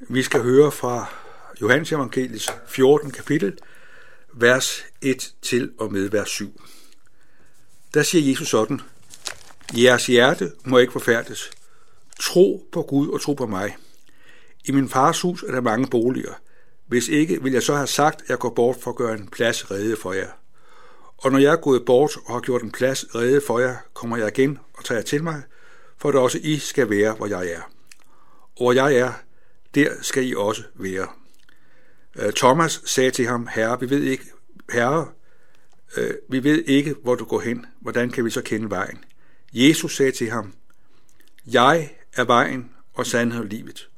Vi skal høre fra Johannes Evangeliets 14. kapitel, vers 1 til og med vers 7. Der siger Jesus sådan, Jeres hjerte må ikke forfærdes. Tro på Gud og tro på mig. I min fars hus er der mange boliger. Hvis ikke, vil jeg så have sagt, at jeg går bort for at gøre en plads rede for jer. Og når jeg er gået bort og har gjort en plads rede for jer, kommer jeg igen og tager til mig, for at også I skal være, hvor jeg er. Og hvor jeg er, der skal I også være. Øh, Thomas sagde til ham, Herre, vi ved ikke, Herre, øh, vi ved ikke, hvor du går hen. Hvordan kan vi så kende vejen? Jesus sagde til ham, Jeg er vejen og sandhed og livet,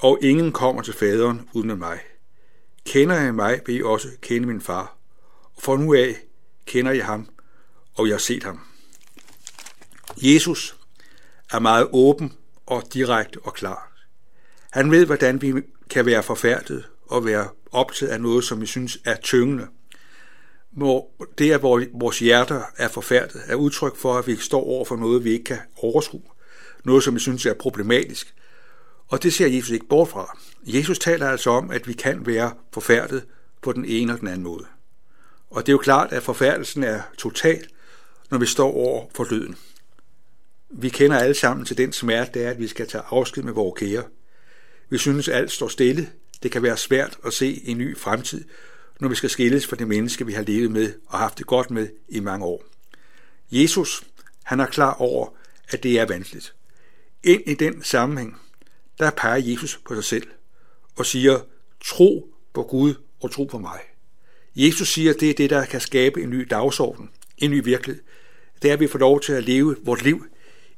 og ingen kommer til faderen uden af mig. Kender jeg mig, vil I også kende min far. Og for nu af kender jeg ham, og jeg har set ham. Jesus er meget åben og direkte og klar. Han ved, hvordan vi kan være forfærdet og være optaget af noget, som vi synes er tyngende. Hvor det, at vores hjerter er forfærdet, er udtryk for, at vi står over for noget, vi ikke kan overskue. Noget, som vi synes er problematisk. Og det ser Jesus ikke bort fra. Jesus taler altså om, at vi kan være forfærdet på den ene og den anden måde. Og det er jo klart, at forfærdelsen er total, når vi står over for døden. Vi kender alle sammen til den smerte, det er, at vi skal tage afsked med vores kære. Vi synes, at alt står stille. Det kan være svært at se en ny fremtid, når vi skal skilles fra det menneske, vi har levet med og haft det godt med i mange år. Jesus, han er klar over, at det er vanskeligt. Ind i den sammenhæng, der peger Jesus på sig selv og siger, tro på Gud og tro på mig. Jesus siger, at det er det, der kan skabe en ny dagsorden, en ny virkelighed. Det er, at vi får lov til at leve vores liv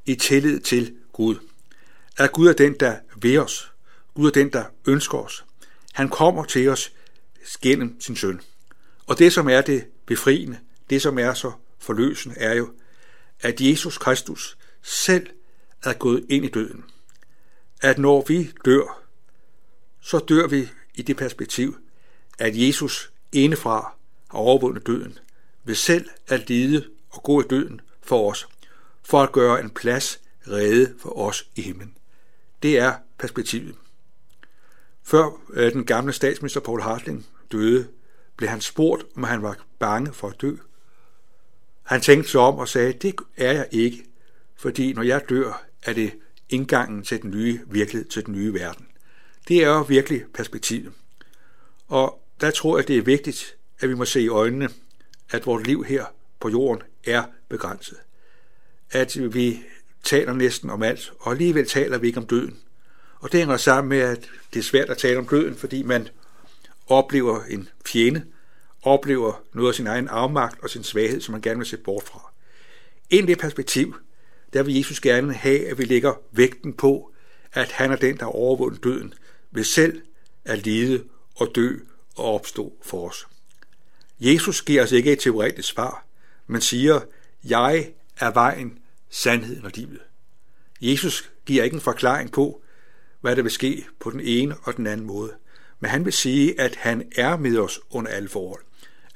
i tillid til Gud. At Gud er den, der ved os. Gud er den, der ønsker os. Han kommer til os gennem sin søn. Og det, som er det befriende, det, som er så forløsende, er jo, at Jesus Kristus selv er gået ind i døden. At når vi dør, så dør vi i det perspektiv, at Jesus indefra har overvundet døden, ved selv at lide og gå i døden for os, for at gøre en plads rede for os i himlen. Det er perspektivet. Før øh, den gamle statsminister Paul Hartling døde, blev han spurgt, om han var bange for at dø. Han tænkte sig om og sagde, det er jeg ikke, fordi når jeg dør, er det indgangen til den nye virkelighed, til den nye verden. Det er jo virkelig perspektivet. Og der tror jeg, det er vigtigt, at vi må se i øjnene, at vores liv her på jorden er begrænset. At vi taler næsten om alt, og alligevel taler vi ikke om døden. Og det hænger sammen med, at det er svært at tale om døden, fordi man oplever en fjende, oplever noget af sin egen afmagt og sin svaghed, som man gerne vil se bort fra. Ind i det perspektiv, der vil Jesus gerne have, at vi lægger vægten på, at han er den, der har overvundet døden, ved selv at lide og dø og opstå for os. Jesus giver os ikke et teoretisk svar, men siger, jeg er vejen, sandheden og livet. Jesus giver ikke en forklaring på, hvad der vil ske på den ene og den anden måde. Men han vil sige, at han er med os under alle forhold.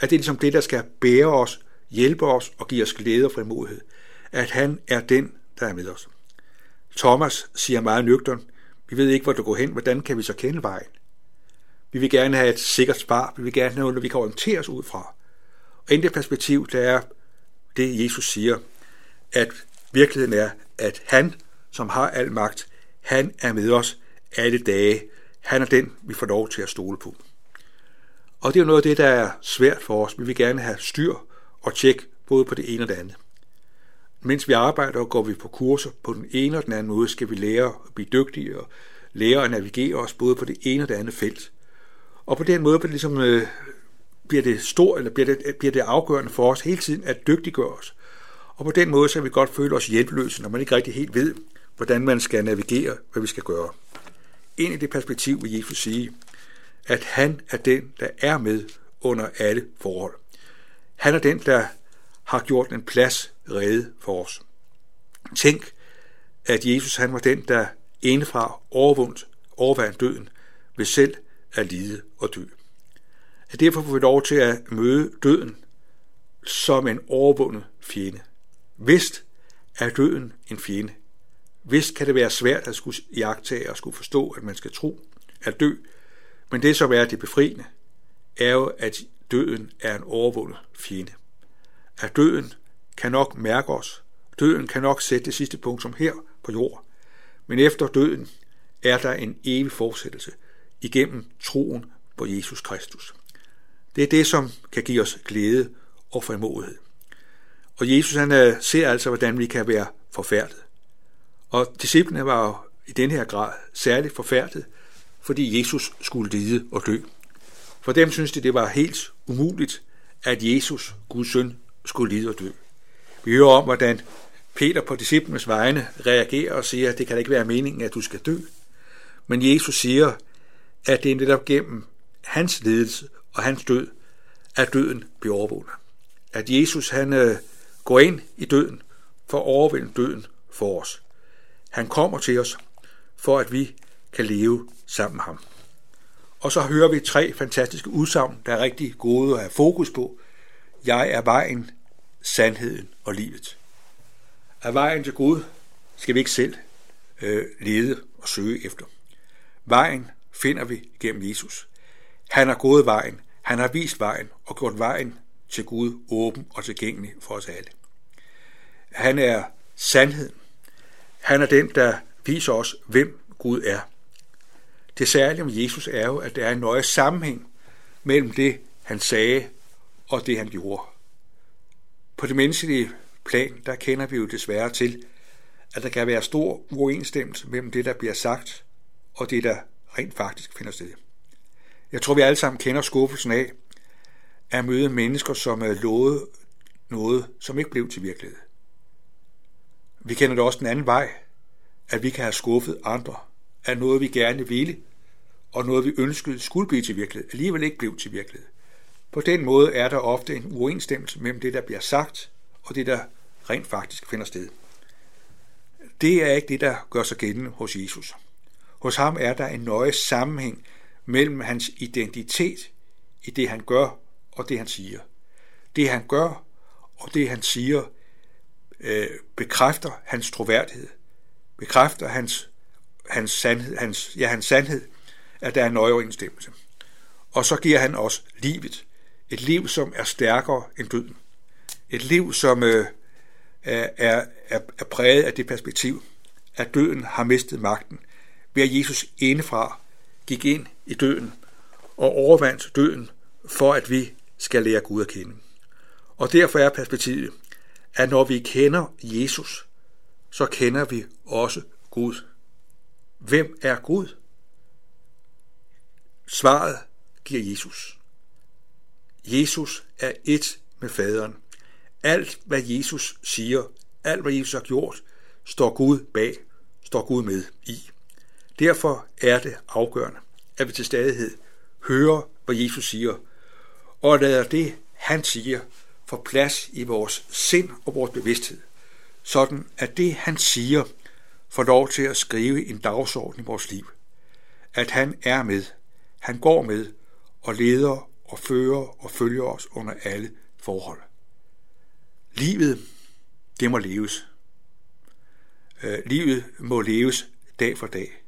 At det er ligesom det, der skal bære os, hjælpe os og give os glæde og frimodighed. At han er den, der er med os. Thomas siger meget nøgtern, vi ved ikke, hvor du går hen, hvordan kan vi så kende vejen? Vi vil gerne have et sikkert svar, vi vil gerne have noget, vi kan orientere os ud fra. Og i det perspektiv, der er det, Jesus siger, at virkeligheden er, at han, som har al magt, han er med os alle dage. Han er den, vi får lov til at stole på. Og det er noget af det, der er svært for os. Vi vil gerne have styr og tjek både på det ene og det andet. Mens vi arbejder, går vi på kurser på den ene og den anden måde, skal vi lære at blive dygtige og lære at navigere os både på det ene og det andet felt. Og på den måde bliver det, ligesom, øh, bliver det stor, eller bliver det, bliver det afgørende for os hele tiden at dygtiggøre os. Og på den måde så vi godt føle os hjælpeløse, når man ikke rigtig helt ved, hvordan man skal navigere, hvad vi skal gøre. Ind i det perspektiv vil Jesus sige, at han er den, der er med under alle forhold. Han er den, der har gjort en plads rede for os. Tænk, at Jesus han var den, der indefra overvundt, overvandt døden ved selv at lide og dø. At derfor får vi lov til at møde døden som en overvundet fjende. Vist er døden en fjende. Vist kan det være svært at skulle jagtage og skulle forstå, at man skal tro. at dø, men det som er det befriende, er jo, at døden er en overvundet fjende. At døden kan nok mærke os, døden kan nok sætte det sidste punkt som her på jord, men efter døden er der en evig fortsættelse igennem troen på Jesus Kristus. Det er det, som kan give os glæde og frimodighed. Og Jesus han øh, ser altså, hvordan vi kan være forfærdet. Og disciplene var jo i den her grad særligt forfærdet, fordi Jesus skulle lide og dø. For dem synes de, det var helt umuligt, at Jesus, Guds søn, skulle lide og dø. Vi hører om, hvordan Peter på disciplenes vegne reagerer og siger, at det kan da ikke være meningen, at du skal dø. Men Jesus siger, at det er netop gennem hans ledelse og hans død, at døden bliver overvundet. At Jesus han øh, går ind i døden for at overvinde døden for os. Han kommer til os, for at vi kan leve sammen med ham. Og så hører vi tre fantastiske udsagn, der er rigtig gode at have fokus på. Jeg er vejen, sandheden og livet. Af vejen til Gud skal vi ikke selv øh, lede og søge efter. Vejen finder vi gennem Jesus. Han har gået vejen, han har vist vejen og gjort vejen til Gud åben og tilgængelig for os alle. Han er sandheden. Han er den, der viser os, hvem Gud er. Det særlige om Jesus er jo, at der er en nøje sammenhæng mellem det, han sagde, og det, han gjorde. På det menneskelige plan, der kender vi jo desværre til, at der kan være stor uoverensstemmelse mellem det, der bliver sagt, og det, der rent faktisk finder sted. Jeg tror, vi alle sammen kender skuffelsen af at møde mennesker, som er lovet noget, som ikke blev til virkelighed. Vi kender det også den anden vej, at vi kan have skuffet andre af noget, vi gerne ville, og noget, vi ønskede skulle blive til virkelighed, alligevel ikke blev til virkelighed. På den måde er der ofte en uenstemmelse mellem det, der bliver sagt, og det, der rent faktisk finder sted. Det er ikke det, der gør sig gældende hos Jesus. Hos ham er der en nøje sammenhæng mellem hans identitet i det, han gør, og det, han siger. Det, han gør, og det, han siger, øh, bekræfter hans troværdighed, bekræfter hans, hans, sandhed, hans, ja, hans sandhed, at der er en nøje overensstemmelse. Og så giver han os livet. Et liv, som er stærkere end døden. Et liv, som øh, er, er, er præget af det perspektiv, at døden har mistet magten, ved at Jesus indefra gik ind i døden og overvandt døden, for at vi skal lære Gud at kende. Og derfor er perspektivet, at når vi kender Jesus, så kender vi også Gud. Hvem er Gud? Svaret giver Jesus. Jesus er et med faderen. Alt, hvad Jesus siger, alt, hvad Jesus har gjort, står Gud bag, står Gud med i. Derfor er det afgørende, at vi til stadighed hører, hvad Jesus siger, og lader det, han siger, får plads i vores sind og vores bevidsthed, sådan at det, han siger, får lov til at skrive en dagsorden i vores liv. At han er med, han går med og leder og fører og følger os under alle forhold. Livet, det må leves. Øh, livet må leves dag for dag.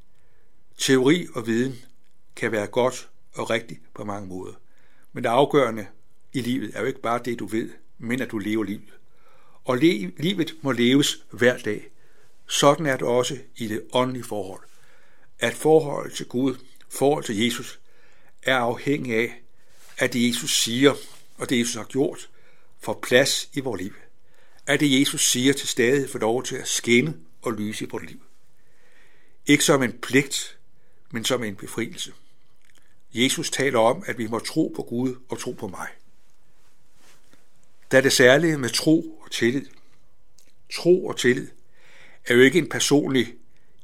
Teori og viden kan være godt og rigtigt på mange måder. Men det afgørende i livet er jo ikke bare det, du ved, men at du lever livet. Og le- livet må leves hver dag. Sådan er det også i det åndelige forhold. At forholdet til Gud, forhold til Jesus, er afhængig af, at det Jesus siger, og det Jesus har gjort, får plads i vores liv. At det Jesus siger til stadig får lov til at skinne og lyse i vores liv. Ikke som en pligt, men som en befrielse. Jesus taler om, at vi må tro på Gud og tro på mig. Der er det særlige med tro og tillid. Tro og tillid er jo ikke en personlig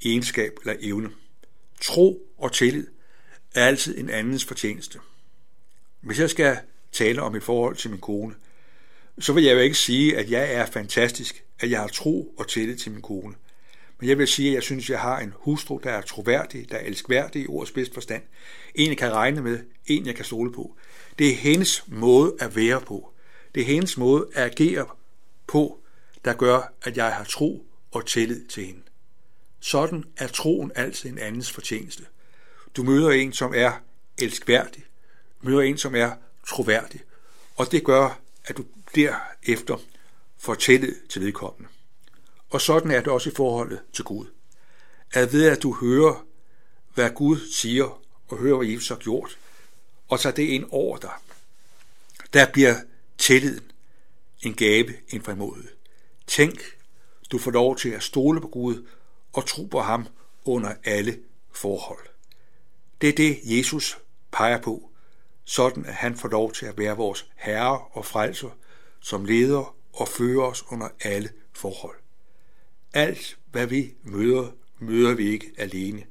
egenskab eller evne. Tro og tillid er altid en andens fortjeneste. Hvis jeg skal tale om et forhold til min kone, så vil jeg jo ikke sige, at jeg er fantastisk, at jeg har tro og tillid til min kone. Men jeg vil sige, at jeg synes, at jeg har en hustru, der er troværdig, der er elskværdig i ordets bedste forstand. En, jeg kan regne med, en, jeg kan stole på. Det er hendes måde at være på. Det er hendes måde at agere på, der gør, at jeg har tro og tillid til hende. Sådan er troen altid en andens fortjeneste. Du møder en, som er elskværdig. Du møder en, som er troværdig. Og det gør, at du derefter får tillid til vedkommende. Og sådan er det også i forholdet til Gud. At ved at du hører, hvad Gud siger, og hører, hvad Jesus har gjort, og tager det ind over dig, der bliver tilliden en gave, en frimodighed. Tænk, du får lov til at stole på Gud og tro på ham under alle forhold. Det er det, Jesus peger på, sådan at han får lov til at være vores herre og frelser, som leder og fører os under alle forhold. Alt, hvad vi møder, møder vi ikke alene.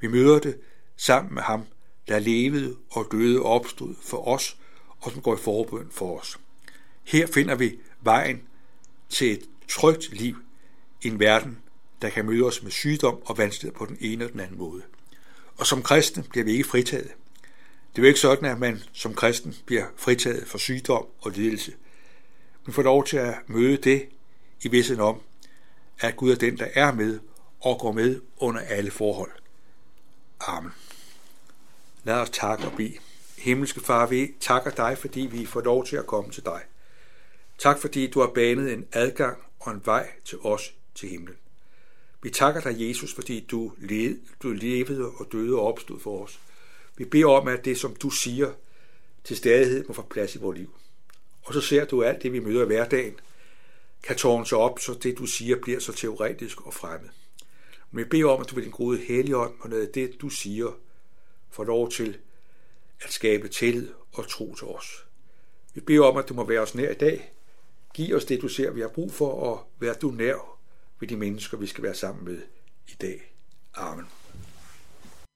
Vi møder det sammen med ham, der levede og døde og opstod for os, og som går i forbøn for os. Her finder vi vejen til et trygt liv i en verden, der kan møde os med sygdom og vanskeligheder på den ene og den anden måde. Og som kristne bliver vi ikke fritaget. Det er jo ikke sådan, at man som kristen bliver fritaget for sygdom og lidelse. Man får lov til at møde det i vidsen om, at Gud er den, der er med og går med under alle forhold. Amen. Lad os takke og bede. Himmelske Far, vi takker dig, fordi vi får lov til at komme til dig. Tak fordi du har banet en adgang og en vej til os til himlen. Vi takker dig, Jesus, fordi du, led, du levede og døde og opstod for os. Vi beder om, at det, som du siger, til stadighed må få plads i vores liv. Og så ser du alt det, vi møder i hverdagen, kan tårne sig op, så det, du siger, bliver så teoretisk og fremmed. Men vi beder om, at du ved din gode helligånd og noget af det, du siger, får lov til at skabe tillid og tro til os. Vi beder om, at du må være os nær i dag. Giv os det, du ser, vi har brug for, og vær du nær ved de mennesker, vi skal være sammen med i dag. Amen.